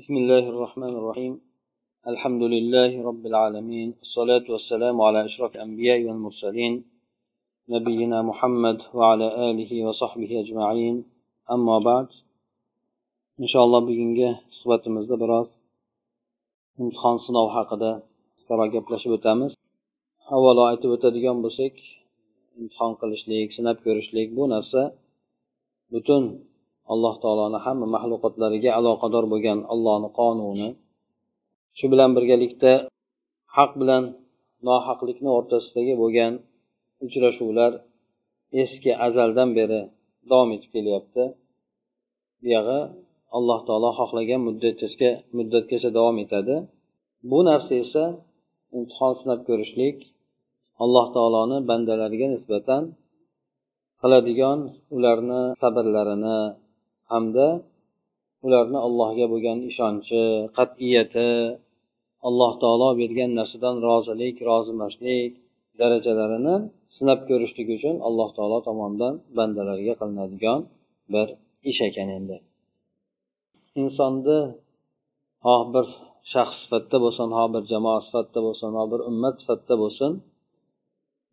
بسم الله الرحمن الرحيم. الحمد لله رب العالمين. الصلاة والسلام على إشراك الأنبياء والمرسلين نبينا محمد وعلى آله وصحبه أجمعين. أما بعد إن شاء الله بينجا صلاة مزدبرات امتحان صنع حقدا ترى قبل شبه تامس أولا أتبت ديان بسيك امتحان قلش ليك سنب كورش ليك بو نفسه بتون alloh taoloni hamma maxluqotlariga aloqador bo'lgan allohni qonuni shu bilan birgalikda haq bilan nohaqlikni o'rtasidagi bo'lgan uchrashuvlar eski azaldan beri davom etib kelyapti. Buyog'i alloh taolo xohlagan muddatgacha muddatgacha davom etadi. Bu narsa esa imtihon sinab ko'rishlik alloh taoloni bandalariga nisbatan qiladigan ularni sabrlarini hamda ularni allohga bo'lgan ishonchi qat'iyati alloh taolo bergan narsadan rozilik rozimaslik darajalarini sinab ko'rishlik uchun alloh taolo tomonidan bandalarga qilinadigan bir ish ekan endi. Insonni xoh bir shaxs sifatida bo'lsin ho bir jamoa sifatida bo'lsin ho bir ummat sifatida bo'lsin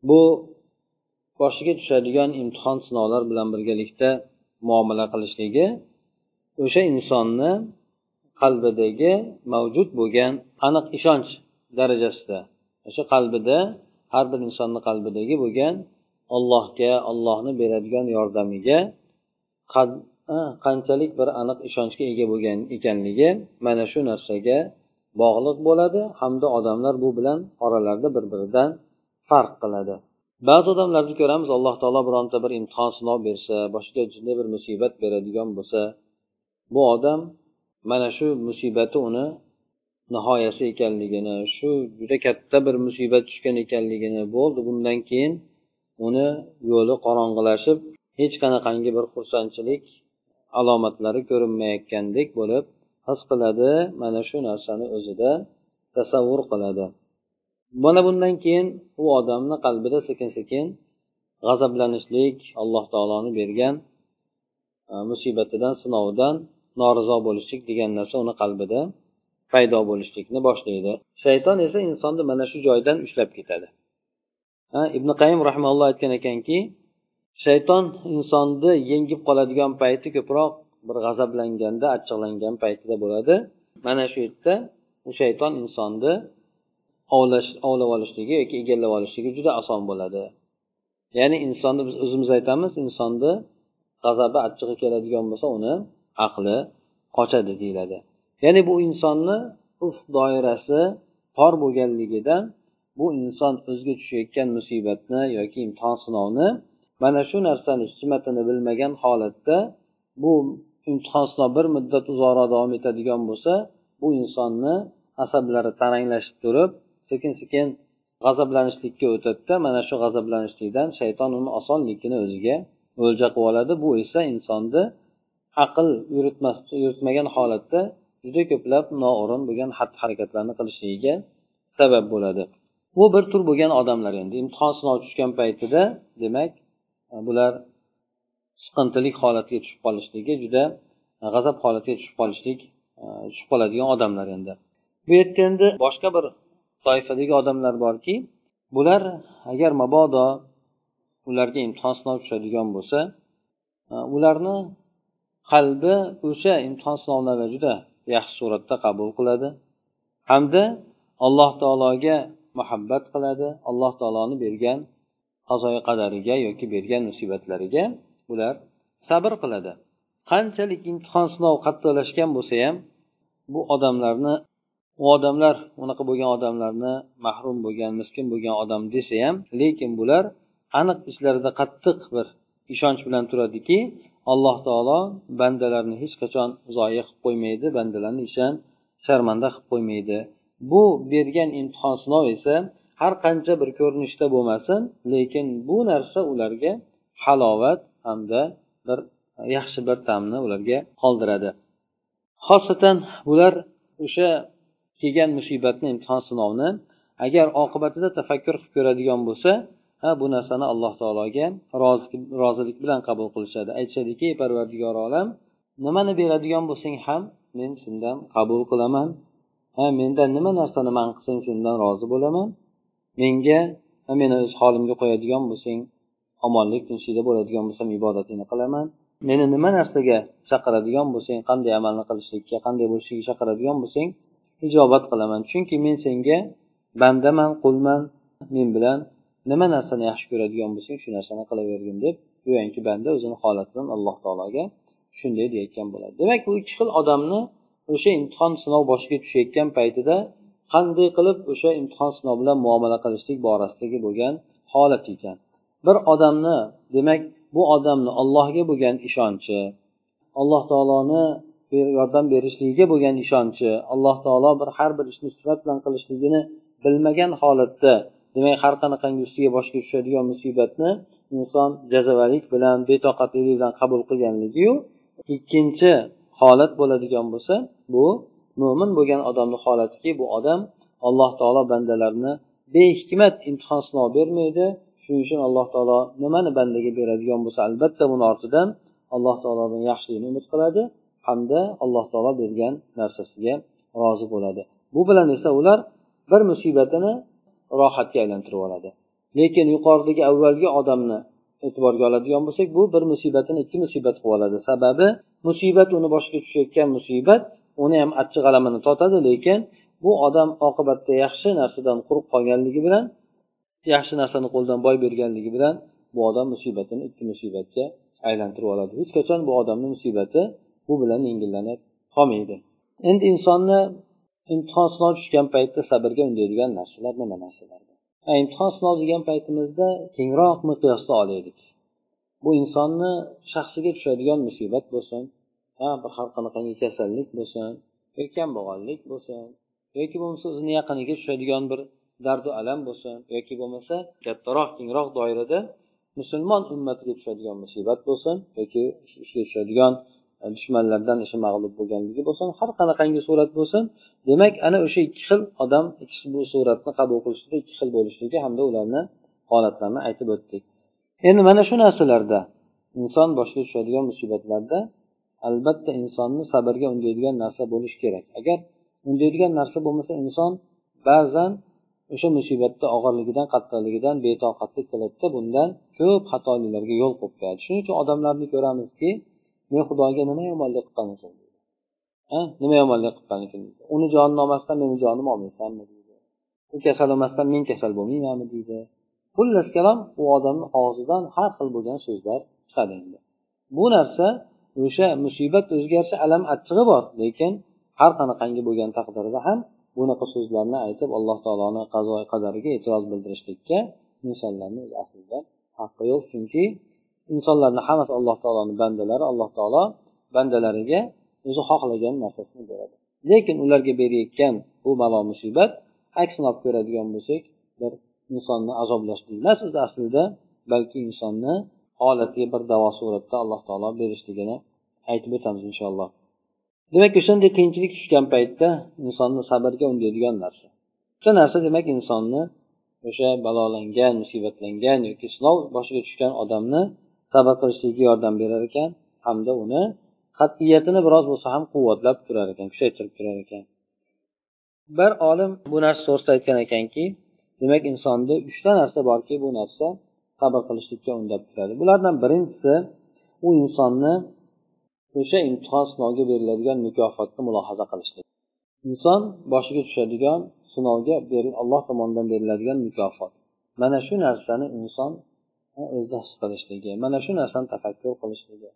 bu boshiga tushadigan imtihon sinovlar bilan birgalikda muomala qilishligi o'sha insonni qalbidagi mavjud bo'lgan aniq ishonch darajasida o'sha qalbida har bir insonni qalbidagi bo'lgan allohga allohni beradigan yordamiga qanchalik bir aniq ishonchga ega bo'lgan ekanligi mana shu narsaga bog'liq bo'ladi. Hamda odamlar bu bilan oralarida bir biridan farq qiladi. Ba'zi odamlarni ko'ramiz alloh taolo bironta bir imtihon sinov bersa boshqa shunday bir musibat beradigan bo'lsa bu odam mana shu musibati uni nihoyasi ekanligini shu juda katta bir musibat tushgan ekanligini bo'ldi. Bundan keyin uni yo'li qorong'ilashib hech qanaqangi bir xursandchilik alomatlari ko'rinmayotgandek bo'lib his qiladi mana shu narsani o'zida tasavvur qiladi. Mana bundan keyin u odamni qalbida sekin sekin g'azablanishlik alloh taoloni bergan e, musibatidan sinovidan norizo bo'lishlik degan narsa uni qalbida paydo bo'lishlikni boshlaydi. Shayton esa insonni mana shu joydan ushlab ketadi. Ibn qayim rahmaulloh aytgan ekanki shayton insonni yengib qoladigan payti ko'proq bir g'azablanganda achchiqlangan paytida bo'ladi. Mana shu yerda u shayton insonni ovlash ovlab olishligi yoki egallab olishligi juda oson bo'ladi. Ya'ni insonni biz o'zimiz aytamiz insonni g'azabi achchig'i keladigan bo'lsa uni aqli qochadi deyiladi. Ya'ni bu insonni uf doirasi tor bo'lganligidan bu inson o'ziga tushayotgan musibatni yoki imtihon sinovni mana shu narsani hikmatini bilmagan holatda bu imtihon sinov bir muddat uzoqroq davom etadigan bo'lsa bu insonni asablari taranglashib turib sekin sekin g'azablanishlikka o'tadida mana shu g'azablanishlikdan shayton uni osonlikgina o'ziga o'lja qilib oladi. Bu esa insonni aql yuritmas yuritmagan holatda juda ko'plab noo'rin bo'lgan xatti harakatlarni qilishligiga sabab bo'ladi. Bu bir tur bo'lgan odamlar endi. Imtihon sinov tushgan paytida demak bular siqintilik holatiga tushib qolishligi juda g'azab holatiga tushib qolishlik tushib qoladigan odamlar endi. Bu yerda endi boshqa bir toifadagi odamlar borki bular agar mabodo ularga imtihon sinov tushadigan bo'lsa e, ularni qalbi o'sha imtihon sinovlarni juda yaxshi suratda qabul qiladi hamda alloh taologa muhabbat qiladi alloh taoloni bergan qazoyi qadariga yoki bergan musibatlariga ular sabr qiladi. Qanchalik imtihon sinov qattiqlashgan bo'lsa ham bu odamlarni u odamlar unaqa bo'lgan odamlarni mahrum bo'lgan miskin bo'lgan odam desa ham lekin bular aniq ichlarida qattiq bir ishonch bilan turadiki alloh taolo bandalarni hech qachon zoya qilib qo'ymaydi bandalarni ishon sharmanda qilib qo'ymaydi. Bu bergan imtihon sinov esa har qancha bir ko'rinishda bo'lmasin lekin bu narsa ularga halovat hamda bir yaxshi bir ta'mni ularga qoldiradi. Xosatan bular o'sha kelgan musibatni imtihon sinovni agar oqibatida tafakkur qilib ko'radigan bo'lsa ha bu narsani alloh taologa rozilik bilan qabul qilishadi. Aytishadiki parvardigor olam nimani beradigan bo'lsang ham men shundan qabul qilaman. Ha mendan nima narsani man qilsang shundan rozi bo'laman. Menga meni o'z holimga qo'yadigan bo'lsang omonlik tinchlikda bo'ladigan bo'lsam ibodatingni qilaman. Meni nima narsaga chaqiradigan bo'lsang qanday amalni qilishlikka qanday bo'lishlikka chaqiradigan bo'lsang ijobat qilaman. Chunki men senga bandaman qulman men bilan nima narsani yaxshi ko'radigan bo'lsang shu narsani qilavergin deb go'yoki banda o'zini holatidan alloh taologa shunday deyayotgan bo'ladi. Demak bu ikki xil odamni o'sha imtihon sinov boshiga tushayotgan paytida qanday qilib o'sha imtihon sinov bilan muomala qilishlik borasidagi bo'lgan holat ekan. Bir odamni demak bu odamni allohga bo'lgan ishonchi alloh taoloni yordam berishligiga bo'lgan ishonchi alloh taolo bir har bir ishni sifat bilan qilishligini bilmagan holatda demak har qanaqangi ustiga boshiga tushadigan musibatni inson jazavalik bilan betoqatlik bilan qabul qilganligiyu ikkinchi holat bo'ladigan bo'lsa bu mo'min bo'lgan odamni holatiki bu odam alloh taolo bandalarni behikmat imtihon sinov bermaydi. Shuning uchun alloh taolo nimani bandaga beradigan bo'lsa albatta buni ortidan alloh taolodan yaxshilikni umid qiladi. Hamda alloh taolo bergan narsasiga rozi bo'ladi. Bu bilan esa ular bir musibatini rohatga aylantirib oladi. Lekin yuqoridagi avvalgi odamni e'tiborga oladigan bo'lsak bu bir musibatini ikki musibat qilib oladi. Sababi musibat uni boshiga tushayotgan musibat uni ham achchiq alamini totadi lekin bu odam oqibatda yaxshi narsadan quruq qolganligi bilan yaxshi narsani qo'ldan boy berganligi bilan bu odam musibatini ikki musibatga aylantirib oladi. Hech qachon bu odamni musibati bu bilan yengillanib qolmaydi. Endi insonni imtihon sinov tushgan paytda sabrga undaydigan narsalar nima narsalar imtihon sinov degan paytimizda kengroq miqyosda olaylik. Bu insonni shaxsiga tushadigan musibat bo'lsin ha bir har qanaqangi kasallik bo'lsin yoki kambag'allik bo'lsin yoki bo'lmasa o'zini yaqiniga tushadigan bir dardu alam bo'lsin yoki bo'lmasa kattaroq kengroq doirada musulmon ummatiga tushadigan musibat bo'lsin yoki ishga tushadigan dushmanlardan o'sha mag'lub bo'lganligi bo'lsin har qanaqangi surat bo'lsin demak ana o'sha ikki xil odam bu suratni qabul qilishlikda ikki xil bo'lishligi hamda ularni holatlarini aytib o'tdik. Endi mana shu narsalarda inson boshiga tushadigan musibatlarda albatta insonni sabrga undaydigan narsa bo'lishi kerak. Agar undaydigan narsa bo'lmasa inson ba'zan o'sha musibatni og'irligidan qattiqligidan betoqatlik qiladida bundan ko'p xatoliklarga yo'l qo'yib qo'yadi shuning uchun odamlarni ko'ramizki men xudoga nima yomonlik qilgan ekan deydi nima yomonlik qilgan ekan uni jonini olmasdan meni jonimni olmaysanmi deydi. U kasal bo'lmasdan men kasal bo'lmaymanmi deydi. Xullas kalom u odamni og'zidan har xil bo'lgan so'zlar chiqadi endi. Bu narsa o'sha musibat o'ziga yarasha alam achchig'i bor lekin har qanaqangi bo'lgan taqdirda ham bunaqa so'zlarni aytib alloh taoloni qazo qadariga e'tiroz bildirishlikka insonlarni aslida haqqi yo'q. Chunki insonlarni hammasi alloh taoloni bandalari alloh taolo bandalariga o'zi xohlagan narsasini beradi. Lekin ularga berayotgan bu balo musibat aksini olib ko'radigan bo'lsak bir insonni azoblash emas o'zi aslida balki insonni holatiga bir davo suratda alloh taolo berishligini aytib o'tamiz inshaalloh. Demak o'shanday qiyinchilik tushgan paytda insonni sabrga undaydigan narsa. O'sha narsa demak insonni o'sha balolangan musibatlangan yoki sinov boshiga tushgan odamni sabr qilishlikka yordam berar ekan hamda uni qat'iyatini biroz bo'lsa ham quvvatlab turar ekan kuchaytirib turar ekan. Bir olim bu narsa to'g'risida aytgan ekanki demak insonda uchta narsa borki bu narsa sabr qilishlikka undab turadi. Bulardan birinchisi u insonni o'sha imtihon sinovga beriladigan mukofotni mulohaza qilishlik inson boshiga tushadigan sinovga alloh tomonidan beriladigan mukofot. Mana shu narsani inson o'zida his qilishligi. Mana shu narsani tafakkur qilishligi.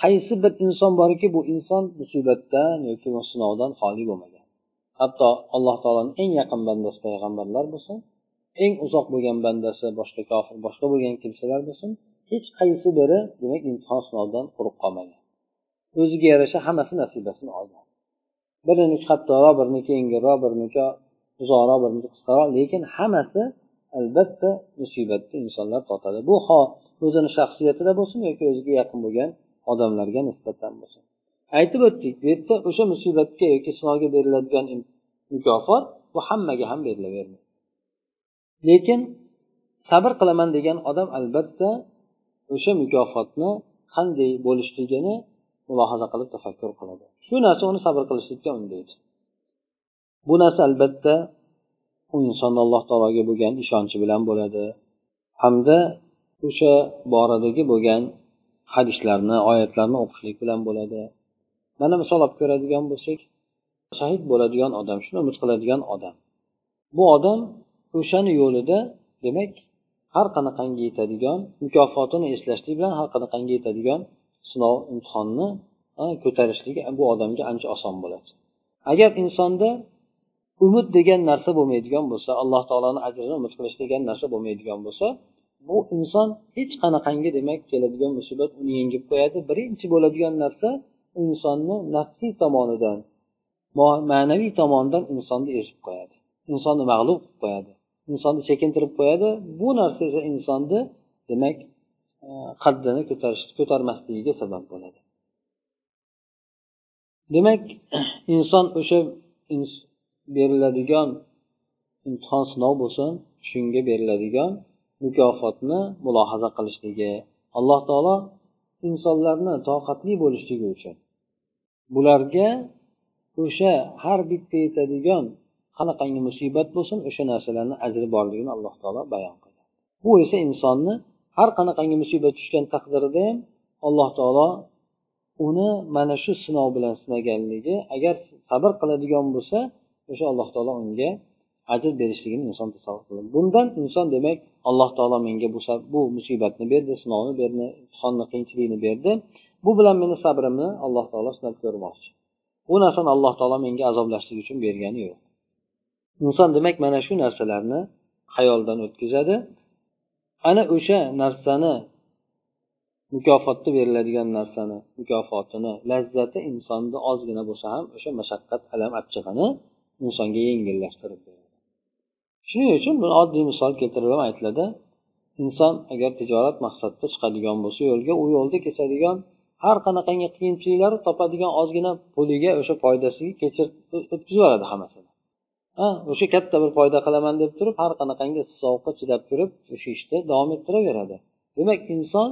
Qaysi bir inson borki bu inson musibatdan yoki sinovdan xoli bo'lmagan. Hatto alloh taoloni eng yaqin bandasi payg'ambarlar bo'lsin eng uzoq bo'lgan bandasi boshqa kofir boshqa bo'lgan kimsalar bo'lsin hech qaysi biri demak imtihon sinovdan quruq qolmagan. O'ziga yarasha hammasi nasibasini olgan. Biriniki qattiqroq biriniki yengilroq biriniki uzoqroq biriniki qisqaroq lekin hammasi albatta musibatni insonlar totadi. Bu ho o'zini shaxsiyatida bo'lsin yoki o'ziga yaqin bo'lgan odamlarga nisbatan bo'lsin. Aytib o'tdik bu yerda o'sha musibatga yoki sinovga beriladigan mukofot bu hammaga ham berilavermaydi. Lekin sabr qilaman degan odam albatta o'sha mukofotni qanday bo'lishligini mulohaza qilib tafakkur qiladi. Shu narsa uni sabr qilishlikka undaydi. Bu narsa albatta u inson alloh taologa bo'lgan ishonchi bilan bo'ladi. Hamda o'sha boradagi bo'lgan hadislarni oyatlarni o'qishlik bilan bo'ladi. Mana misol olib ko'radigan bo'lsak shahid bo'ladigan odam shuni umid qiladigan odam. Bu odam o'shani yo'lida demak har qanaqangi yetadigan mukofotini eslashlik bilan har qanaqangi yetadigan sinov imtihonni ko'tarishligi bu odamga ancha oson bo'ladi. Agar insonda umid degan narsa bo'lmaydigan bo'lsa alloh taoloni ajrini umid qilish degan narsa bo'lmaydigan bo'lsa bu inson hech qanaqangi demak keladigan musibat uni yengib qo'yadi. Birinchi bo'ladigan narsa insonni nafsiy tomonidan ma'naviy tomondan insonni ezib qo'yadi. Insonni mag'lub qilib qo'yadi. Insonni chekintirib qo'yadi. Bu narsa esa insonni demak e, qaddini ko'tarish ko'tarmasligiga sabab bo'ladi. Demak inson o'sha beriladigan imtihon sinov bo'lsin shunga beriladigan mukofotni mulohaza qilishligi alloh taolo insonlarni toqatli bo'lishligi uchun. Bularga o'sha har bitta yetadigan qanaqangi musibat bo'lsin o'sha narsalarni ajri borligini alloh taolo bayon qilgan. Bu esa insonni har qanaqangi musibat tushgan taqdirida ham alloh taolo uni mana shu sinov bilan sinaganligi agar sabr qiladigan bo'lsa o'sha alloh taolo unga ajr berishligini inson tasavvur qiladi bundan inson demak alloh taolo menga bu, bu musibatni berdi sinovni berdi imtihonni qiyinchilikni berdi. Bu bilan meni sabrimni alloh taolo sinab ko'rmoqchi. Bu narsani alloh taolo menga azoblashlik uchun bergani yo'q. Inson demak mana shu narsalarni xayoldan o'tkazadi. Ana o'sha narsani mukofotda beriladigan narsani mukofotini lazzati insonni ozgina bo'lsa ham o'sha mashaqqat alam achchig'ini insonga yengillashtirib beradi. Shuning uchun bir oddiy misol keltirilib aytiladi. Inson agar tijorat maqsadida chiqadigan bo'lsa yo'lga u yo'lda kesadigan har qanaqangi qiyinchiliklar topadigan ozgina puliga o'sha foydasiga kechirib o'tkazib yuboradi hammasini ha o'sha katta bir foyda qilaman deb turib har qanaqangi sovuqqa chidab turib o'sha ishda davom ettiraveradi. Demak inson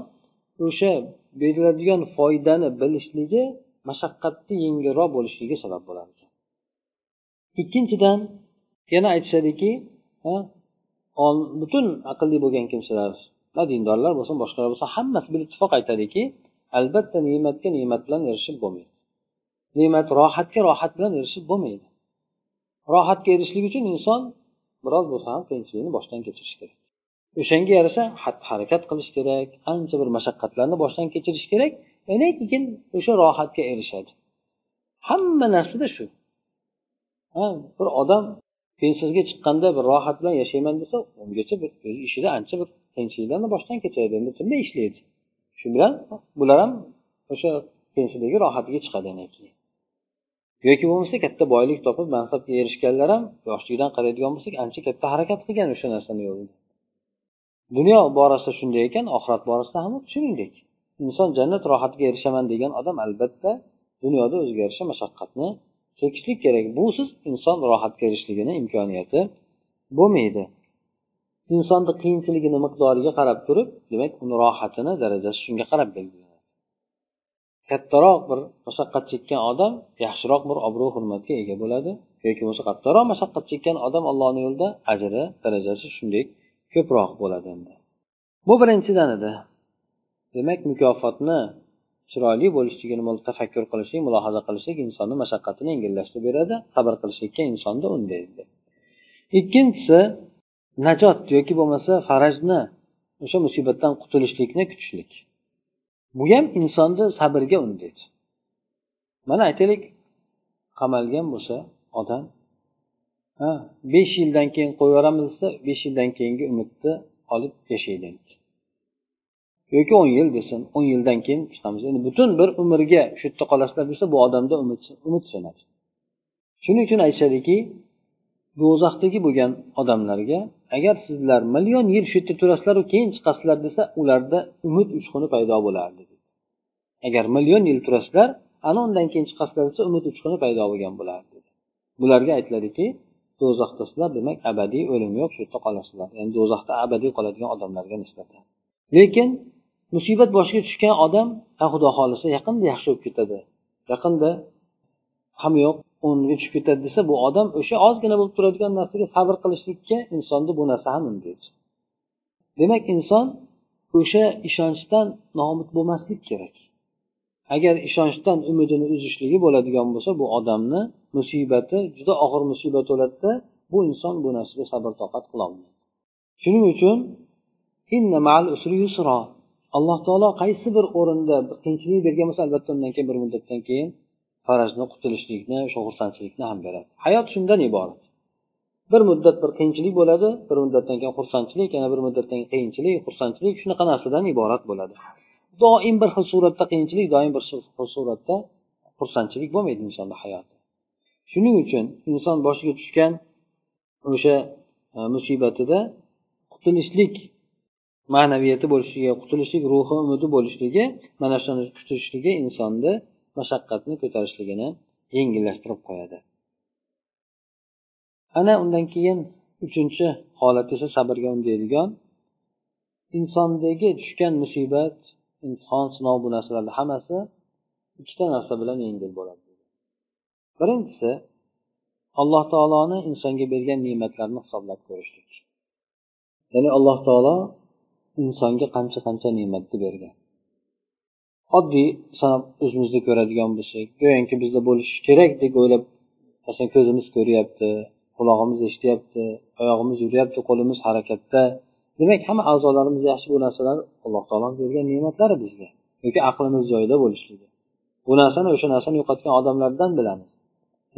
o'sha beriladigan foydani bilishligi mashaqqatni yengilroq bo'lishligiga sabab bo'ladi ikkinchidan yana aytishadiki butun aqlli bo'lgan kimsalar dindorlar bo'lsin boshqalar bo'lsin hammasi bir ittifoq aytadiki albatta ne'matga ne'mat bilan erishib bo'lmaydi. Ne'mat rohatga rohat bilan erishib bo'lmaydi. Rohatga erishishlik uchun inson biroz bo'lsa ham qiyinchilikni boshdan kechirishi kerak. O'shanga yarasha xatti harakat qilish kerak ancha bir mashaqqatlarni boshdan kechirish kerak ana keyin o'sha rohatga erishadi. Hamma narsada shu. Bir odam pensiyaga chiqqanda bir rohat bilan yashayman desa ungacha bir o'z ishida ancha bir qiyinchiliklarni boshdan kechiradi endi tinmay ishlaydi shu bilan bular ham o'sha pensiyadagi rohatiga chiqadi keyin. Yoki bo'lmasa katta boylik topib mansabga erishganlar ham yoshligidan qaraydigan bo'lsak ancha katta harakat qilgan o'sha narsani yo'lida. Dunyo borasida shunday ekan oxirat borasida ham shuningdek. Inson jannat rohatiga erishaman degan odam albatta dunyoda o'ziga yarasha mashaqqatni chekishlik kerak. Busiz inson rohatga erishishligini imkoniyati bo'lmaydi. Insonni qiyinchiligini miqdoriga qarab turib demak uni rohatini darajasi shunga qarab belgilanadi. Kattaroq bir mashaqqat chekkan odam yaxshiroq bir obro' hurmatga ega bo'ladi yoki bo'lmasa qattiqroq mashaqqat chekkan odam allohni yo'lida ajri darajasi shunday ko'proq bo'ladi endi. Bu birinchidan edi. Demak mukofotni chiroyli bo'lishligini tafakkur qilishlik mulohaza qilishlik insonni mashaqqatini yengillashtirib beradi sabr qilishlikka insonni undaydi. Ikkinchisi najot yoki bo'lmasa farajni o'sha musibatdan qutulishlikni kutishlik. Bu ham insonni sabrga undaydi. Mana aytaylik qamalgan bo'lsa odam ha besh yildan keyin qo'yib yuboramiz desa besh yildan keyingi umidni olib yashaydi. Yoki o'n yil desin o'n yildan keyin chiqamiz. Endi butun bir umrga shu yerda qolasizlar desa bu odamda umid umid so'nadi shuning uchun aytishadiki do'zaxdagi bo'lgan odamlarga agar sizlar million yil shu yerda turasizlaru keyin chiqasizlar desa ularda umid uchquni paydo bo'lardi agar million yil turasizlar ana undan keyin chiqasizlar desa umid uchquni paydo bo'lgan bo'lardi bularga aytiladiki do'zaxda sizlar demak abadiy o'lim yo'q shu yerda qolasizlar. Ya'ni do'zaxda abadiy qoladigan odamlarga nisbatan. Lekin musibat boshiga tushgan odam xudo xohlasa yaqinda yaxshi bo'lib ketadi. Yaqinda ham yo'q o'rniga tushib ketadi desa bu odam o'sha ozgina bo'lib turadigan narsaga sabr qilishlikka insonda bu narsa ham undaydi demak inson o'sha ishonchdan nobud bo'lmaslik kerak. Agar ishonchdan umidini uzishligi bo'ladigan bo'lsa bu odamni musibati juda og'ir musibat bo'ladida bu inson bu narsaga sabr toqat qilolmaydi shuning uchun alloh taolo qaysi bir o'rinda qiyinchilik bergan bo'lsa albatta undan keyin bir muddatdan keyin farajni qutulishlikni o'sha xursandchilikni ham beradi. Hayot shundan iborat. Bir muddat bir qiyinchilik bo'ladi bir muddatdan keyin xursandchilik yana bir muddatdan keyin qiyinchilik xursandchilik shunaqa narsadan iborat bo'ladi. Doim bir xil suratda qiyinchilik doim bir xil suratda xursandchilik bo'lmaydi insonni hayoti shuning uchun inson boshiga tushgan o'sha e, musibatida qutulishlik ma'naviyati bo'lishligi qutulishlik ruhi umidi bo'lishligi mana shuni kutishligi insonni mashaqqatni ko'tarishligini yengillashtirib qo'yadi. Ana undan keyin uchinchi holat esa sabrga undaydigan insondagi tushgan musibat imtihon sinov bu narsalarni hammasi ikkita narsa bilan yengil bo'ladi. Birinchisi alloh taoloni insonga bergan ne'matlarni hisoblab ko'rishlik. Ya'ni alloh taolo insonga qancha qancha ne'matni bergan. Oddiy sanab o'zimizda ko'radigan bo'lsak go'yoki bizda bo'lishi kerak deb o'ylab masalan ko'zimiz ko'ryapti qulog'imiz eshityapti oyog'imiz yuryapti qo'limiz harakatda. Demak hamma a'zolarimiz yaxshi bu narsalar alloh taolo bergan ne'matlari bizga yoki aqlimiz joyida bo'lishligi. Bu narsani o'sha narsani yo'qotgan odamlardan bilamiz.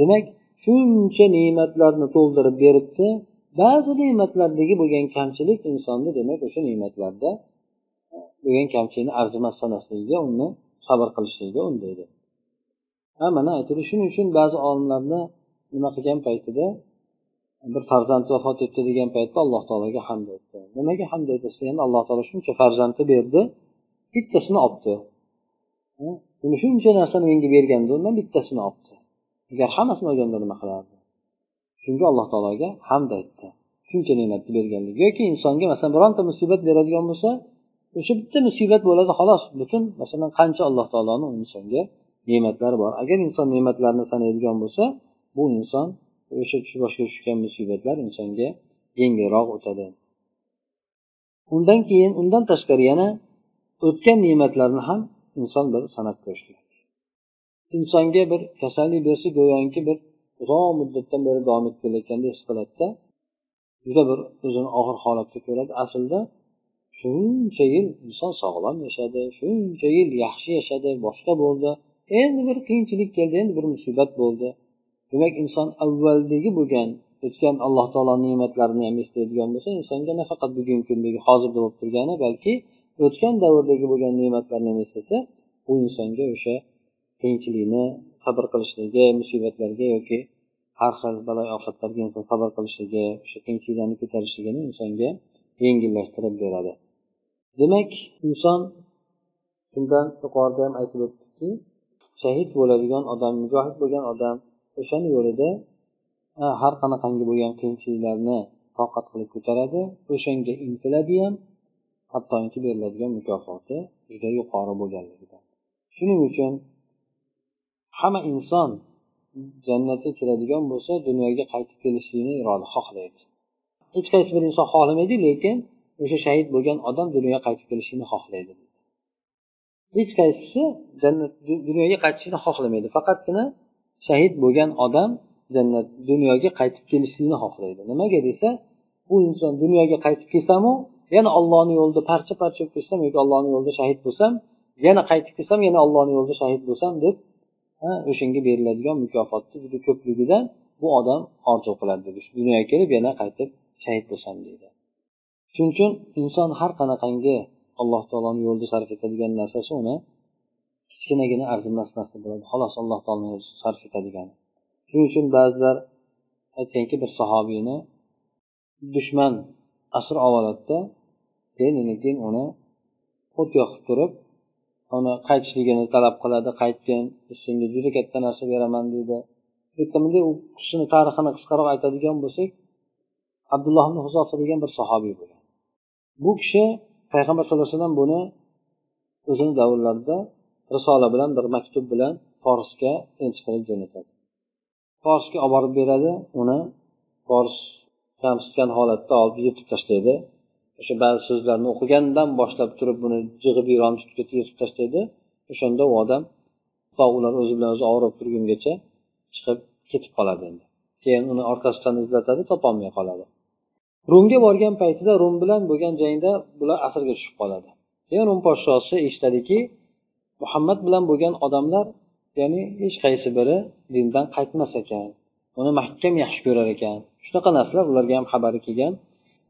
Demak shuncha ne'matlarni to'ldirib beribdi ba'zi ne'matlardagi bo'lgan kamchilik insonni demak o'sha ne'matlarda e, bo'lgan kamchilikni arzimas sanashligiga uni sabr qilishligiga undaydi. Ha mana aytdi shuning uchun ba'zi olimlarni nima qilgan paytida bir farzand vafot etdi degan paytda alloh taologa hamd aytdi. Nimaga hamd aytasiz? Endi alloh taolo shuncha farzandni berdi bittasini olibdi shuncha narsani menga berganda undan bittasini olibdi agar hammasini olganda nima qilardi? Shunga alloh taologa hamd aytdi. Shuncha ne'matni berganligi yoki insonga masalan bironta musibat beradigan bo'lsa o'sha bitta musibat bo'ladi xolos. Butun masalan qancha alloh taoloni insonga ne'matlari bor. Agar inson ne'matlarni sanaydigan bo'lsa bu inson o'sha boshiga tushgan musibatlar insonga yengilroq o'tadi. Undan keyin undan tashqari yana o'tgan ne'matlarni ham inson bir sanab ko'rish kerak insonga bir kasallik bersa go'yoki bir uzoq muddatdan beri davom etib kelayotgandek his qiladida juda bir o'zini og'ir holatda ko'radi. Aslida shuncha yil inson sog'lom yashadi shuncha yil yaxshi yashadi boshqa bo'ldi. Endi bir qiyinchilik keldi endi bir musibat bo'ldi. Demak inson avvaldagi bo'lgan o'tgan alloh taolo ne'matlarini ham eslaydigan bo'lsa insonga nafaqat bugungi kundagi hozirda bo'lib turgani balki o'tgan davrdagi bo'lgan ne'matlarni ham eslasa bu insonga o'sha qiyinchilikni sabr qilishligi musibatlarga yoki har xil balo ofatlarga inson sabr qilishligi o'sha qiyinchiliklarni ko'tarishligini insonga yengillashtirib beradi. Demak inson shundan yuqorida ham aytib o'tdikki shahid bo'ladigan odam mujohid bo'lgan odam o'shani yo'lida e, har qanaqangi bo'lgan qiyinchiliklarni toqat qilib ko'taradi o'shanga intiladi ham hattoki beriladigan mukofoti juda yuqori bo'lganligidan. Shuning uchun hamma inson jannatga kiradigan bo'lsa dunyoga qaytib kelishlikni iroda xohlaydi. Hech qaysi bir inson xohlamaydi lekin o'sha shahid bo'lgan odam dunyoga qaytib kelishini xohlaydi. Hech qaysisi jannat dunyoga qaytishni xohlamaydi. Faqatgina shahid bo'lgan odam jannat dunyoga qaytib kelishlikni xohlaydi. Nimaga desa bu inson dunyoga qaytib kelsamu yana ollohni yo'lida parcha parcha bo'lib ketsam yoki ollohni yo'lida shahid bo'lsam yana qaytib kelsam yana ollohni yo'lida shahid bo'lsam deb o'shanga beriladigan mukofotni juda ko'pligidan bu odam orzu qiladi dedi. Dunyoga kelib yana qaytib shahid bo'lsam deydi. Shuning uchun inson har qanaqangi alloh taoloni yo'lida sarf etadigan narsasi uni kichkinagina arzimas narsa bo'ladi. Xolos alloh taoloni yo'lida sarf etadigani shuning uchun ba'zilar aytganki bir sahobiyni dushman asr oladida keyin keyin uni o't yoqib turib uni qaytishligini talab qiladi qaytgin senga juda katta narsa beraman deydi. Bunday u kishini tarixini qisqaroq aytadigan bo'lsak abdulloh ibn huzofa degan bir sahobiy bo'lgan. Bu kishi payg'ambar sallallohu alayhi vasallam buni o'zini davrlarida risola bilan bir maktub bilan forsga elchi qilib jo'natadi. Forsga olib borib beradi uni fors kamsitgan holatda olib yirtib tashlaydi o'sha ba'zi so'zlarni o'qigandan boshlab turib buni jig'ib yuramiz yirtib tashlaydi o'shanda u odam ular o'zi bilan o'zi og'rib turgungacha chiqib ketib qoladi endi. Keyin uni orqasidan izlatadi topolmay qoladi. Rumga borgan paytida rum bilan bo'lgan jangda bular asirga tushib qoladi. Keyin rum podshosi eshitadiki muhammad bilan bo'lgan odamlar ya'ni hech qaysi biri dindan qaytmas ekan uni mahkam yaxshi ko'rar ekan. Shunaqa narsalar ularga ham xabari kelgan.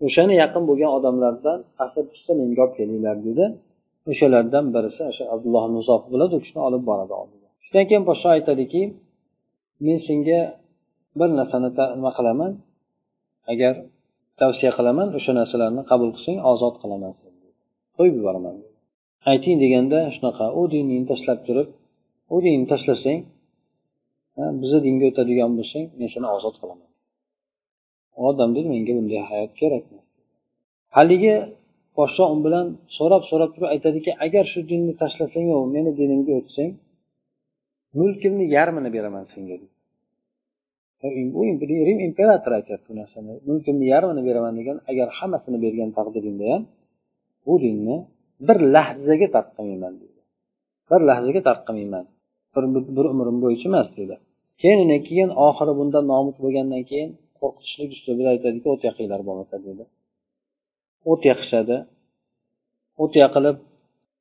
O'shani yaqin bo'lgan odamlardan asr tushsa menga olib kelinglar dedi. O'shalardan birisi o'sha abdulloh muzof bo'ladi u kishini olib boradi oldiga. Shundan keyin podsho aytadiki men senga bir narsani nima qilaman? Agar tavsiya qilaman o'sha narsalarni qabul qilsang ozod qilaman qo'yib yuboraman ayting deganda shunaqa u diningni tashlab turib u dinni tashlasang bizni dinga o'tadigan bo'lsang men seni ozod qilaman. Odamdek menga bunday hayot kerak haligi podsho u bilan so'rab so'rab turib aytadiki agar shu dinni tashlasangu meni dinimga o'tsang mulkimni yarmini beraman senga u rim imperatori aytyapti bu narsani. Mulkimni yarmini beraman degan agar hammasini bergan taqdiringda ham bu dinni bir lahzaga tark qilmayman deydi bir lahzaga tark qilmayman bir, bir umrim bo'yicha emas dedi. Keyin undan keyin oxiri bundan nomut bo'lgandan keyin qo'rqitishlik uslubida aytadiki o't yaqinglar bo'lmasa deydi o't yaqishadi. O't yaqilib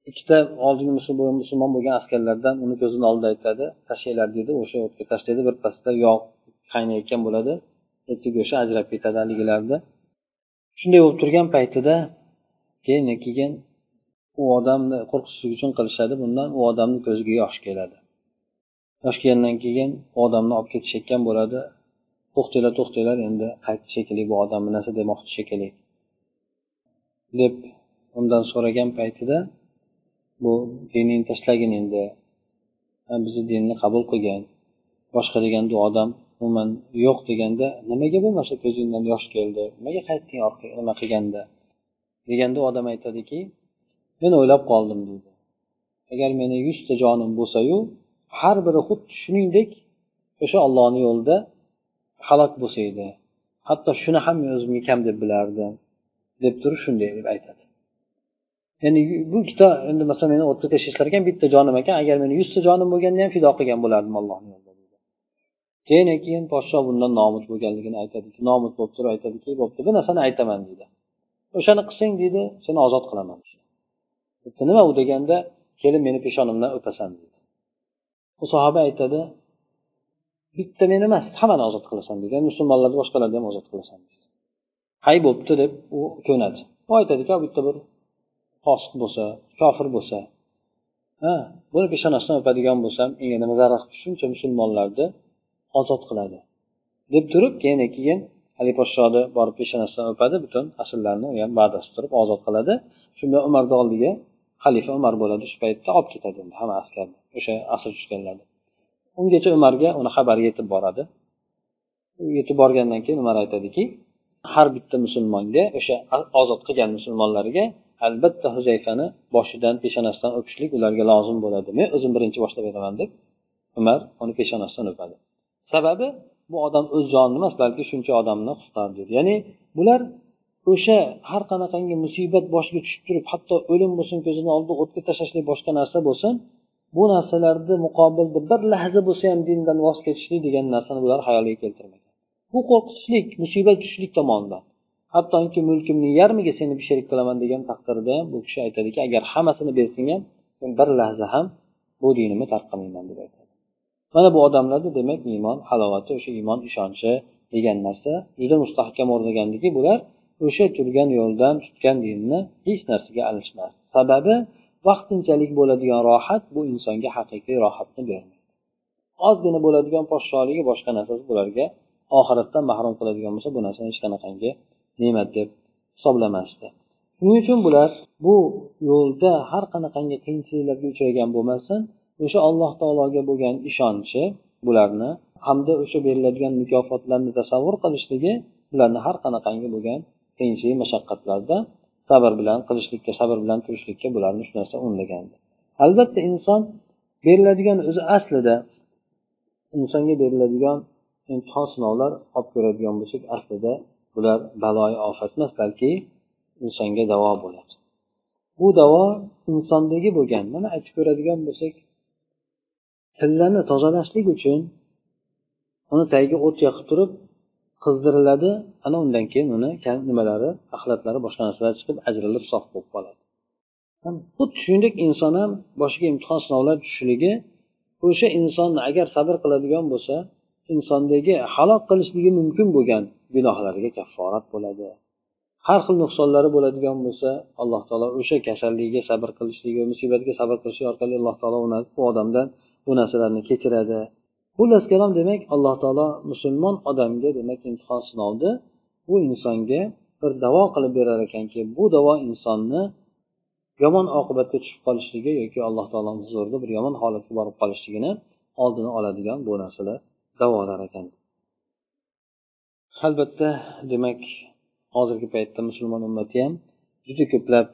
ikkita oldingi musulmon bo'lgan askarlardan uni ko'zini oldida aytadi. Tashlanglar deydi o'sha o'tga tashlaydi birpasda yog' qaynayotgan bo'ladi. Eti go'shti ajrab ketadi haligilarni shunday bo'lib turgan paytida keyin keyin u odamni qo'rqitishlik uchun qilishadi. Bundan u odamni ko'ziga yosh keladi. Yosh kelgandan keyin u odamni olib ketishayotgan bo'ladi. To'xtanglar to'xtanglar endi qaytdi shekilli bu odam narsa demoqchi shekilli. Deb undan so'ragan paytida bu diningni tashlagin endi. Bizni dinni qabul qilgin. Boshqa deganda u odam umuman yo'q deganda nimaga bo'lmasa ko'zingdan yosh keldi? Nimaga qaytding nima qilganda? Deganda u odam aytadiki men o'ylab qoldim deydi agar meni yuzta jonim bo'lsayu har biri xuddi shuningdek o'sha ollohni yo'lida halok bo'lsa edi hatto shuni ham men o'zimga kam deb bilardim deb turib shunday deb aytadi. Ya'ni bu kitob endi masalan meni o'tga tashlashlar ekan bitta jonim ekan agar meni yuzta jonim bo'lganda ham fido qilgan bo'lardim allohni yo'lida keyin keyin podsho bundan nomud bo'lganligini aytadiki nomud bo'lib turib aytadiki bo'pti bir narsani aytaman deydi o'shani qilsang deydi seni ozod qilaman nima u? deganda kelib meni peshonimdan o'pasan deydi u sahoba aytadi bitta meni emas hammani ozod qilasan degan musulmonlarni boshqalarni ham ozod qilasan hay bo'pti deb u ko'nadi. U aytadiki bitta bir fosiq bo'lsa kofir bo'lsa ha buni peshonasidan o'padigan bo'lsam menga nima zarar shuncha musulmonlarni ozod qiladi. deb turib keyin keyin haligi podshoni borib peshonasidan o'padi butun asirlarni u ham va'dasi turib ozod qiladi. Shunda umarni oldiga xalifa umar bo'ladi shu paytda olib ketadi endi hamma askarni o'sha asr tushganlarni. Ungacha umarga uni xabari yetib boradi. Yetib borgandan keyin umar aytadiki har bitta musulmonga o'sha ozod qilgan musulmonlarga albatta huzayfani boshidan peshonasidan o'pishlik ularga lozim bo'ladi. Men o'zim birinchi boshlab beraman deb umar uni peshonasidan o'padi. Sababi bu odam o'z jonini emas balki shuncha odamni qutqardi ya'ni bular o'sha har qanaqangi musibat boshiga tushib turib hatto o'lim bo'lsin ko'zini oldida o'tga tashlashlik boshqa narsa bo'lsin bu narsalarni muqobilda bir lahza bo'lsa ham dindan voz kechishlik degan narsani bular hayoliga keltirmagan. Bu qo'rqitishlik musibat tushishlik tomonidan. Hattoki mulkimni yarmiga seni sherik qilaman degan taqdirda ham bu kishi aytadiki agar hammasini bersang ham men bir lahza ham bu dinimni tark qilmayman deb aytadi. Mana bu odamlarda demak iymon halovati o'sha iymon ishonchi degan narsa juda mustahkam o'rnagandiki bular o'sha turgan yo'ldan tutgan dinni hech narsaga alishmas. Sababi vaqtinchalik bo'ladigan rohat bu insonga haqiqiy rohatni bermaydi. Ozgina bo'ladigan podsholigi boshqa narsasi bularga oxiratdan mahrum qiladigan bo'lsa bu narsani hech qanaqangi ne'mat deb hisoblamasdi. Shuning uchun bular bu yo'lda har qanaqangi qiyinchiliklarga uchragan bo'lmasin o'sha alloh taologa bo'lgan ishonchi bularni hamda o'sha beriladigan mukofotlarni tasavvur qilishligi bularni har qanaqangi bo'lgan qiyinchilik mashaqqatlarda sabr bilan qilishlikka sabr bilan turishlikka bularni shu narsa undagandi albatta inson beriladigan o'zi aslida insonga beriladigan imtihon sinovlar olib ko'radigan bo'lsak aslida bular baloyi ofat emas balki insonga davo bo'ladi. Bu davo insondagi bo'lgan mana aytib ko'radigan bo'lsak tillani tozalashlik uchun uni tagiga o't yoqib turib qizdiriladi. Ana undan keyin uni nimalari axlatlari boshqa narsalar chiqib ajralib sof bo'lib qoladi. Xuddi shuningdek inson ham boshiga imtihon sinovlar tushishligi o'sha inson agar sabr qiladigan bo'lsa insondagi halok qilishligi mumkin bo'lgan gunohlariga kafforat bo'ladi. Har xil nuqsonlari bo'ladigan bo'lsa alloh taolo o'sha kasalligiga sabr qilishligi musibatga sabr qilishi orqali alloh taolo u odamdan bu narsalarni kechiradi. Xullas kalom demak alloh taolo musulmon odamga demak imtihon sinovni bu insonga bir davo qilib berar ekanki bu davo insonni yomon oqibatga tushib qolishligi yoki alloh taoloni huzurida bir yomon holatga borib qolishligini oldini oladigan bu narsalar davolar ekan. Albatta demak hozirgi paytda musulmon ummati ham juda ko'plab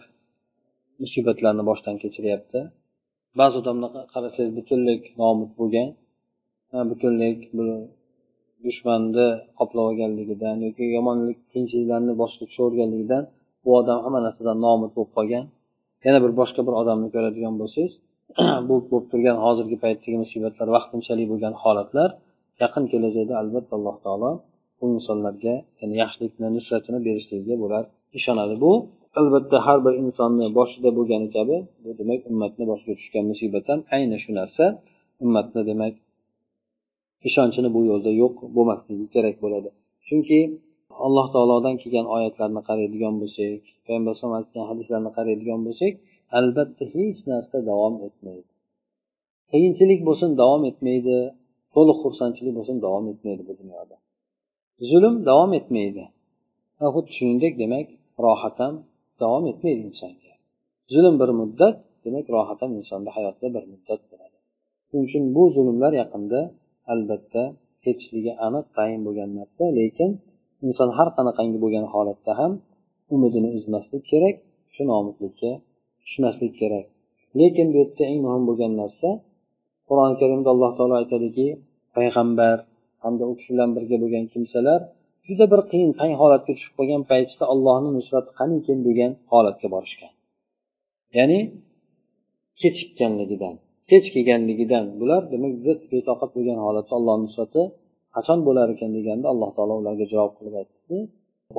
musibatlarni boshdan kechiryapti. Ba'zi odamlar qarasangiz butunlay nomut bo'lgan butunlik dushmanni qoplab olganligidan yoki yomonlik qiyinchiliklarni boshga tushaverganligidan bu odam hamma narsadan nomud bo'lib qolgan. Yana bir boshqa bir odamni ko'radigan bo'lsangiz bu bo'lib turgan hozirgi paytdagi musibatlar vaqtinchalik bo'lgan holatlar yaqin kelajakda albatta alloh taolo bu insonlarga ya'ni yaxshilikni nusratini berishligiga bular ishonadi. Bu albatta har bir insonni boshida bo'lgani kabi bu demak ummatni boshiga tushgan musibat ham ayni shu narsa. Ummatni demak ishonchini bu yo'lda yo'q bo'lmasligi kerak bo'ladi. Chunki alloh taolodan kelgan oyatlarni qaraydigan bo'lsak payg'ambar alayhisalom aytgan hadislarni qaraydigan bo'lsak albatta hech narsa davom etmaydi. Qiyinchilik bo'lsin davom etmaydi. To'liq xursandchilik bo'lsin davom etmaydi bu dunyoda. Zulm davom etmaydi. Xuddi shuningdek demak rohat ham davom etmaydi insonga. Zulm bir muddat demak rohat ham insonni hayotida bir muddat bo'ladi. Shuning uchun bu zulmlar yaqinda albatta ketishligi aniq tayin bo'lgan narsa lekin inson har qanaqangi bo'lgan holatda ham umidini uzmaslik kerak shu nomuslikka tushmaslik kerak. Lekin bu yerda eng muhim bo'lgan narsa qur'oni karimda alloh taolo aytadiki payg'ambar hamda u kishi bilan birga bo'lgan kimsalar juda bir qiyin tang holatga tushib qolgan paytda allohni nusrati qanikin degan holatga borishgan. Ya'ni kechikkanligidan kech kelganligidan bular demak juda betoqat bo'lgan holatda allohni nusrati qachon bo'lar ekan deganda alloh taolo ularga javob qilib aytdiki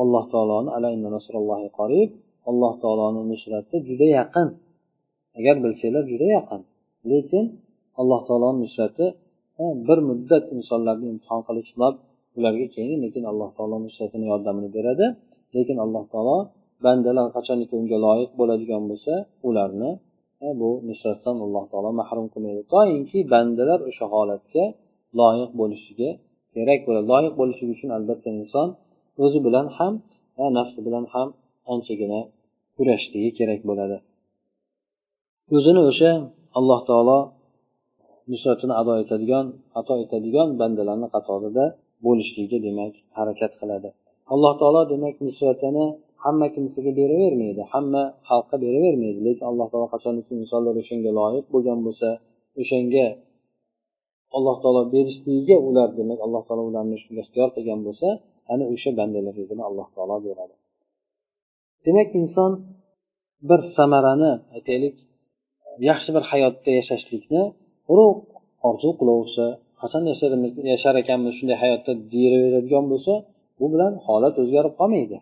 alloh taoloni alloh taoloni nusrati juda yaqin. Agar bilsanglar juda yaqin. Lekin alloh taoloni nusrati bir muddat insonlarni imtihon qilib sinab ularga keyin lekin alloh taolo nusratini yordamini beradi. Lekin alloh taolo bandalar qachonki unga loyiq bo'ladigan bo'lsa ularni bu nusratdan alloh taolo mahrum qilmaydi. Toinki bandalar o'sha holatga loyiq bo'lishiga kerak bo'ladi loyiq bo'lishligi uchun albatta inson o'zi bilan ham va nafsi bilan ham anchagina kurashishligi kerak bo'ladi. O'zini o'sha alloh taolo nusratini ado etadigan ato etadigan bandalarni qatorida bo'lishlikka demak harakat qiladi. Alloh taolo demak nusratini hamma kimsaga beravermaydi hamma xalqqa beravermaydi. Lekin alloh taolo qachoniki insonlar o'shanga loyiq bo'lgan bo'lsa o'shanga alloh taolo berishligiga ular demak alloh taolo ularni shunga ixtiyor qilgan bo'lsa ana o'sha bandalargagina alloh taolo beradi. Demak inson bir samarani aytaylik yaxshi bir hayotda yashashlikni urug' orzu qilaversa qachon yashar ekanmiz shunday hayotda deyaveradigan bo'lsa bu bilan holat o'zgarib qolmaydi.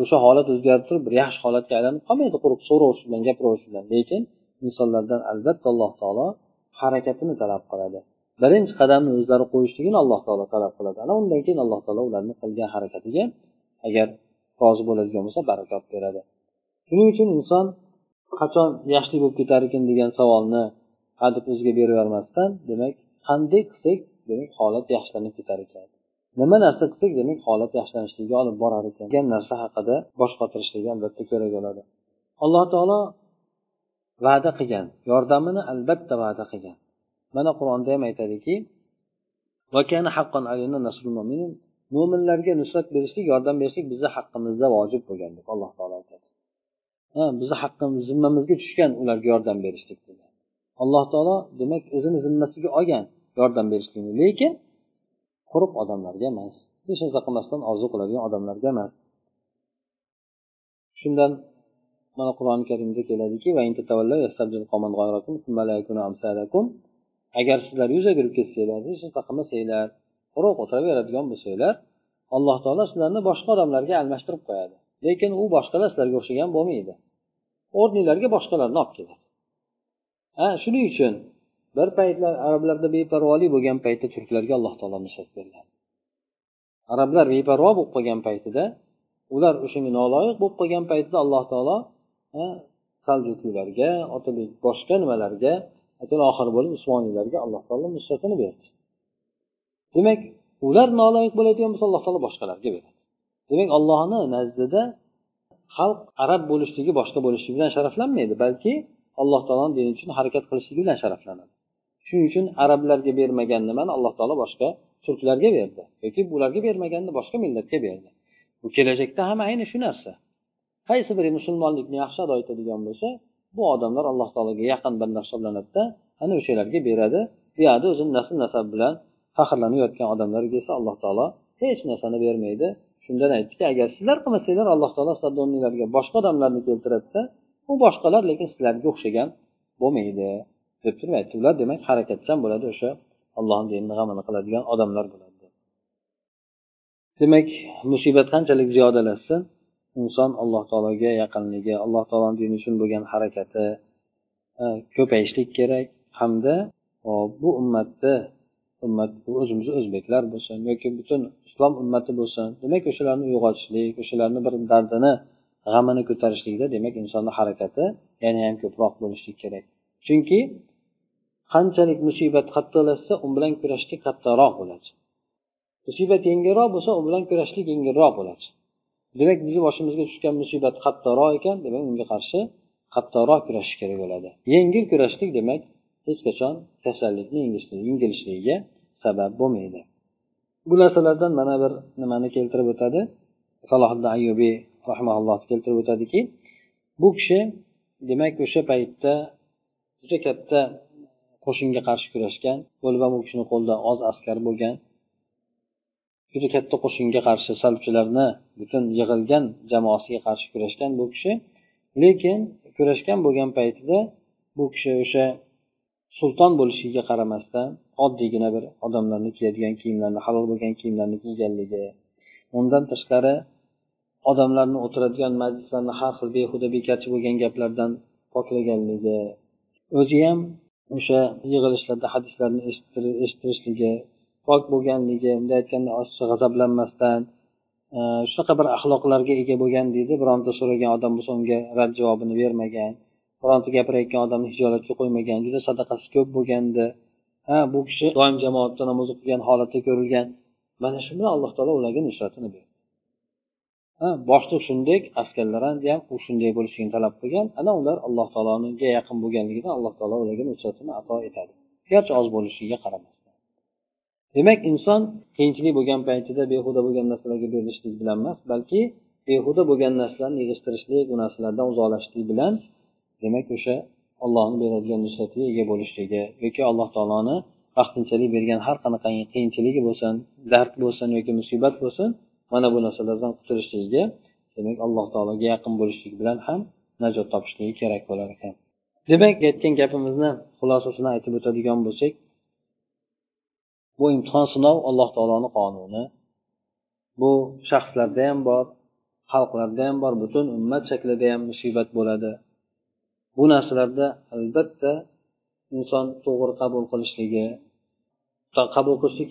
O'sha holat o'zgarib turib bir yaxshi holatga aylanib qolmaydi quruq so'raverish bilan gapiravish bilan. Lekin insonlardan albatta alloh taolo harakatini talab qiladi. Birinchi qadamni o'zlari qo'yishligini alloh taolo talab qiladi. Ana undan keyin alloh taolo ularni qilgan harakatiga agar rozi bo'ladigan bo'lsa barakot beradi. Shuning uchun inson qachon yaxshilik bo'lib ketar ekan degan savolni hadeb o'ziga beravermasdan demak qanday qilsak demak holat yaxshilanib ketar ekan. Nima narsa qilsak demak holat yaxshilanishligiga olib borar ekan. Degan narsa haqida bosh qotirishligi albatta kerak bo'ladi. Alloh taolo va'da qilgan yordamini albatta va'da qilgan. Mana qur'onda ham aytadiki mo'minlarga nusrat berishlik yordam berishlik bizni haqqimizda vojib bo'lgan deb alloh taolo aytadi. Bizni haqqimiz zimmamizga tushgan ularga yordam berishlik alloh taolo demak o'zini zimmasiga olgan yordam berishlikni. Lekin quruq odamlarga emas hech narsa qilmasdan orzu qiladigan odamlarga emas. Shundan mana qur'oni karimda keladiki agar sizlar yuz o'girib ketsanglar hech narsa qilmasanglar quruq o'tiraveradigan bo'lsanglar alloh taolo sizlarni boshqa odamlarga almashtirib qo'yadi. Lekin u boshqalar sizlarga o'xshagan bo'lmaydi. O'rninglarga boshqalarni olib keladi. Ha shuning uchun bir paytlar arablarda beparvolik bo'lgan paytda turklarga alloh taolo nusrat bergan. Arablar beparvo bo'lib qolgan paytida ular o'shanga noloyiq bo'lib qolgan paytida alloh taolo saljukiylarga otabek boshqa nimalarga oxiri bo'lib usmoniylarga alloh taolo nusratini berdi. Demak ular noloyiq bo'ladigan bo'lsa alloh taolo boshqalarga beradi. Demak allohni nazdida xalq arab bo'lishligi boshqa bo'lishligi bilan sharaflanmaydi balki alloh taoloni dini uchun harakat qilishligi bilan sharaflanadi. Shuning uchun arablarga bermagan nimani alloh taolo boshqa turklarga berdi yoki ularga bermaganni boshqa millatga berdi. Bu kelajakda ham ayni shu narsa. Qaysi biri musulmonlikni yaxshi ado etadigan bo'lsa bu odamlar alloh taologa yaqin banda hisoblanadida ana o'shalarga beradi. Bu yoqda o'zini nasl nasab bilan faxrlanayotgan odamlarga esa alloh taolo hech narsani bermaydi. Shundan aytdiki agar sizlar qilmasanglar alloh taolo sizlarni o'rninglarga boshqa odamlarni keltiradida u boshqalar lekin sizlarga o'xshagan bo'lmaydi. Deb turib aytdi ular demak harakatchan bo'ladi o'sha allohni dinini g'amini qiladigan odamlar bo'ladi. Demak musibat qanchalik ziyodalashsin inson alloh taologa yaqinligi alloh taoloni dini uchun bo'lgan harakati e, ko'payishlik kerak. Hamda bu ummatni ummat o'zimiz o'zbeklar bo'lsin yoki butun islom ummati bo'lsin demak o'shalarni uyg'otishlik o'shalarni bir dardini g'amini ko'tarishlikda demak insonni harakati yana ham ko'proq bo'lishi kerak. Chunki qanchalik musibat qattiqlashsa u bilan kurashishlik qattiqroq bo'ladi. Musibat yengilroq bo'lsa u bilan kurashishlik yengilroq bo'ladi. Demak bizni boshimizga tushgan musibat qattiqroq ekan demak unga qarshi qattiqroq kurashish kerak bo'ladi. Yengil kurashlik demak hech qachon kasallikni yengilishligiga sabab bo'lmaydi. Bu narsalardan mana bir nimani keltirib o'tadi. Salohiddin ayubiy rahmaulloh keltirib o'tadiki bu kishi demak o'sha paytda juda katta qo'shinga qarshi kurashgan bo'lib ham u kishini qo'lida oz askar bo'lgan juda katta qo'shinga qarshi salbchilarni butun yig'ilgan jamoasiga qarshi kurashgan bu kishi. Lekin kurashgan bo'lgan paytida bu kishi o'sha sulton bo'lishiga qaramasdan oddiygina bir odamlarni kiyadigan kiyimlarni halol bo'lgan kiyimlarni kiyganligi undan tashqari odamlarni o'tiradigan majlislarni har xil behuda bekarchi bo'lgan gaplardan poklaganligi o'zi ham o'sha yig'ilishlarda hadislarni eshittirishligi pok bo'lganligi bunday aytganda ozcha g'azablanmasdan e, shunaqa bir axloqlarga ega bo'lgan deydi. Bironta so'ragan odam bo'lsa unga rad javobini bermagan bironta gapirayotgan odamni hijolatga qo'ymagan juda sadaqasi ko'p bo'lgandi. Ha bu kishi doim jamoatda namoz o'qigan holatda ko'rilgan. Mana shu bilan alloh taolo ularga nusratini berdi. Boshliq shunday askarlar ham u shunday bo'lishligini talab qilgan. Ana ular alloh taologa yaqin bo'lganligidan alloh taolo ularga nusratini ato etadi. Garchi oz bo'lishiga qaramasdan. Demak inson qiyinchilik bo'lgan paytida behuda bo'lgan narsalarga berilishlik bilan emas balki behuda bo'lgan narsalarni yig'ishtirishlik u narsalardan uzoqlashishlik bilan demak o'sha ollohni beradigan nusratiga ega bo'lishligi yoki alloh taoloni vaqtinchalik bergan har qanaqangi qiyinchiligi bo'lsin dard bo'lsin yoki musibat bo'lsin mana bu narsalardan qutulishligiga demak alloh taologa yaqin bo'lishlik bilan ham najot topishligi kerak bo'lar ekan. Demak aytgan gapimizni xulosasini aytib o'tadigan bo'lsak bu imtihon sinov alloh taoloni qonuni. Bu shaxslarda ham bor xalqlarda ham bor butun ummat shaklida ham musibat bo'ladi. Bu narsalarda albatta inson to'g'ri qabul qilishligi qabul qilishlik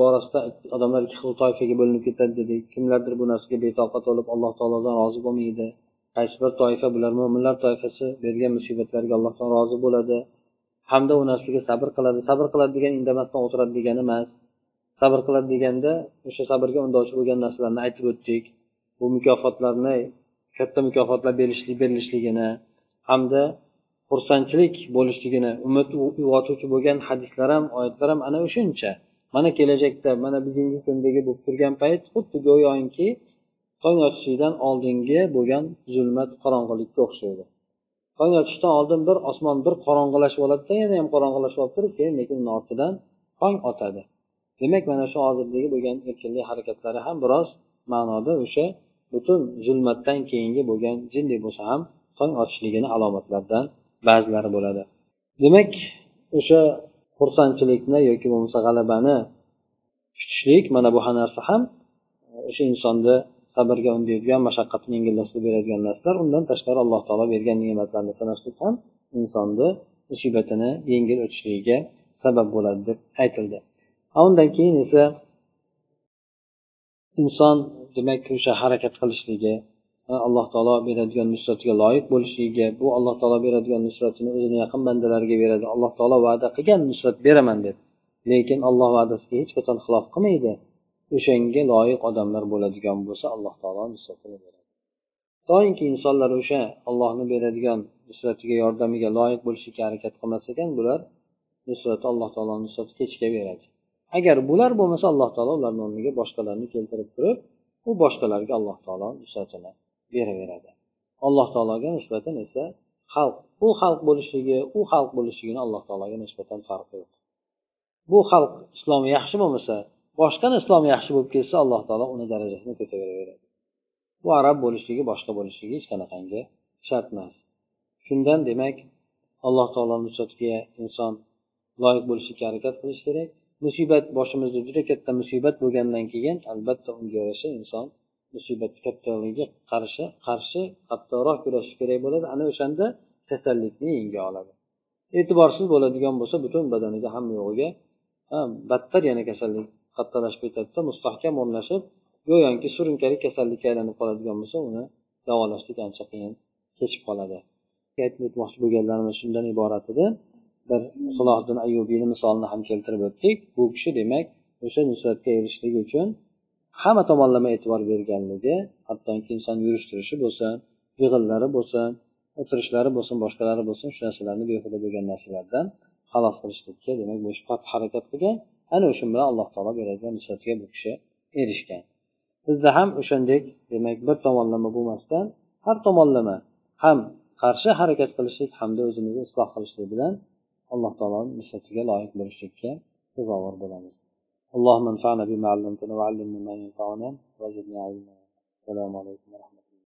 borasida odamlar ikki xil toifaga bo'linib ketadi dedik. Kimlardir bu narsaga betoqat bo'lib alloh taolodan rozi bo'lmaydi. Qaysi bir toifa bular mo'minlar toifasi bergan musibatlarga allohdan rozi bo'ladi. Hamda u narsaga sabr qiladi. Sabr qiladi degani indamasdan o'tiradi degani emas. Sabr qiladi deganda o'sha sabrga undovchi bo'lgan narsalarni aytib o'tdik. Bu mukofotlarni katta mukofotlar berilishligini hamda xursandchilik bo'lishligini umid uyg'otuvchi bo'lgan hadislar ham oyatlar ham ana o'shuncha mana kelajakda mana bugungi kundagi bo'lib turgan payt xuddi go'yoki tong otishlikdan oldingi bo'lgan zulmat qorong'ulikka o'xshaydi. Tong otishdan oldin bir osmon bir qorong'ilashib oladida yana ham qorong'ilashib olib turib keyin lekin ortidan tong otadi. Demak mana shu hozirdagi bo'lgan erkinlik harakatlari ham biroz ma'noda o'sha butun zulmatdan keyingi bo'lgan jindek bo'lsa ham tong otishligini alomatlaridan ba'zilari bo'ladi. Demak o'sha xursandchilikni yoki bo'lmasa g'alabani kutishlik mana bu narsa ham e, o'sha insonni sabrga undaydigan mashaqqatni yengillashtirib beradigan narsalar. Undan tashqari alloh taolo bergan ne'matlarni sanashlik ham insonni musibatini yengil o'tishligiga sabab bo'ladi deb aytildi. Undan keyin esa inson demak o'sha harakat qilishligi alloh taolo beradigan nusratiga loyiq bo'lishligiga bu alloh taolo beradigan nusratini o'zini yaqin bandalariga beradi. Alloh taolo va'da qilgan nusrat beraman deb. Lekin alloh va'dasiga hech qachon xilof qilmaydi. O'shanga loyiq odamlar bo'ladigan bo'lsa alloh taolo nusratini beradi. Doimki insonlar o'sha ollohni beradigan nusratiga yordamiga loyiq bo'lishlikka harakat qilmas ekan bular nusrati alloh taoloni nusrati beradi. agar bular bo'lmasa alloh taolo ularni o'rniga boshqalarni keltirib turib u boshqalarga alloh taolo nusratini beraveradi. Alloh taologa nisbatan esa xalq u xalq bo'lishligi u xalq bo'lishligini alloh taologa nisbatan farqi yo'q. Bu xalq islomi yaxshi bo'lmasa boshqani islomi yaxshi bo'lib ketsa alloh taolo uni darajasini ko'taraveradi bu arab bo'lishligi boshqa bo'lishligi hech qanaqangi shart emas. Shundan demak alloh taoloni nusratiga inson loyiq bo'lishlikka harakat qilish kerak. Musibat boshimizda juda katta musibat bo'lgandan keyin albatta unga yarasha inson musibat kattaligiga qarshi qarshi qattiqroq kurashish kerak bo'ladi. Ana o'shanda kasallikni yenga oladi. E'tiborsiz bo'ladigan bo'lsa butun badaniga hamma yo'g'iga battar yana kasallik kattalashib ketadida mustahkam o'rnashib go'yoki surunkali kasallikka aylanib qoladigan bo'lsa uni davolashlik ancha qiyin kechib qoladi. Aytib o'tmoqchi bo'lganlarimiz shundan iborat edi. Bir salohiddin ayyubiyni misolini ham keltirib o'tdik. Bu kishi demak o'sha nusratga erishishlik uchun hamma tomonlama e'tibor berganligi hattoki inson yurish turishi bo'lsin yig'inlari bo'lsin o'tirishlari bo'lsin boshqalari bo'lsin shu narsalarni behuda bo'lgan narsalardan xalos qilishlikka demak bu harakat qilgan ana o'sha bilan alloh taolo beradigan nusratga bu kishi erishgan. Bizda ham o'shandek demak bir tomonlama bo'lmasdan har tomonlama ham qarshi harakat qilishlik hamda o'zimizni isloh qilishlik bilan alloh taoloni nusratiga loyiq bo'lishlikka sazovor bo'lamiz. اللهم انفعنا بما علمتنا وعلمنا ما ينفعنا وزدنا علما. السلام عليكم ورحمة الله.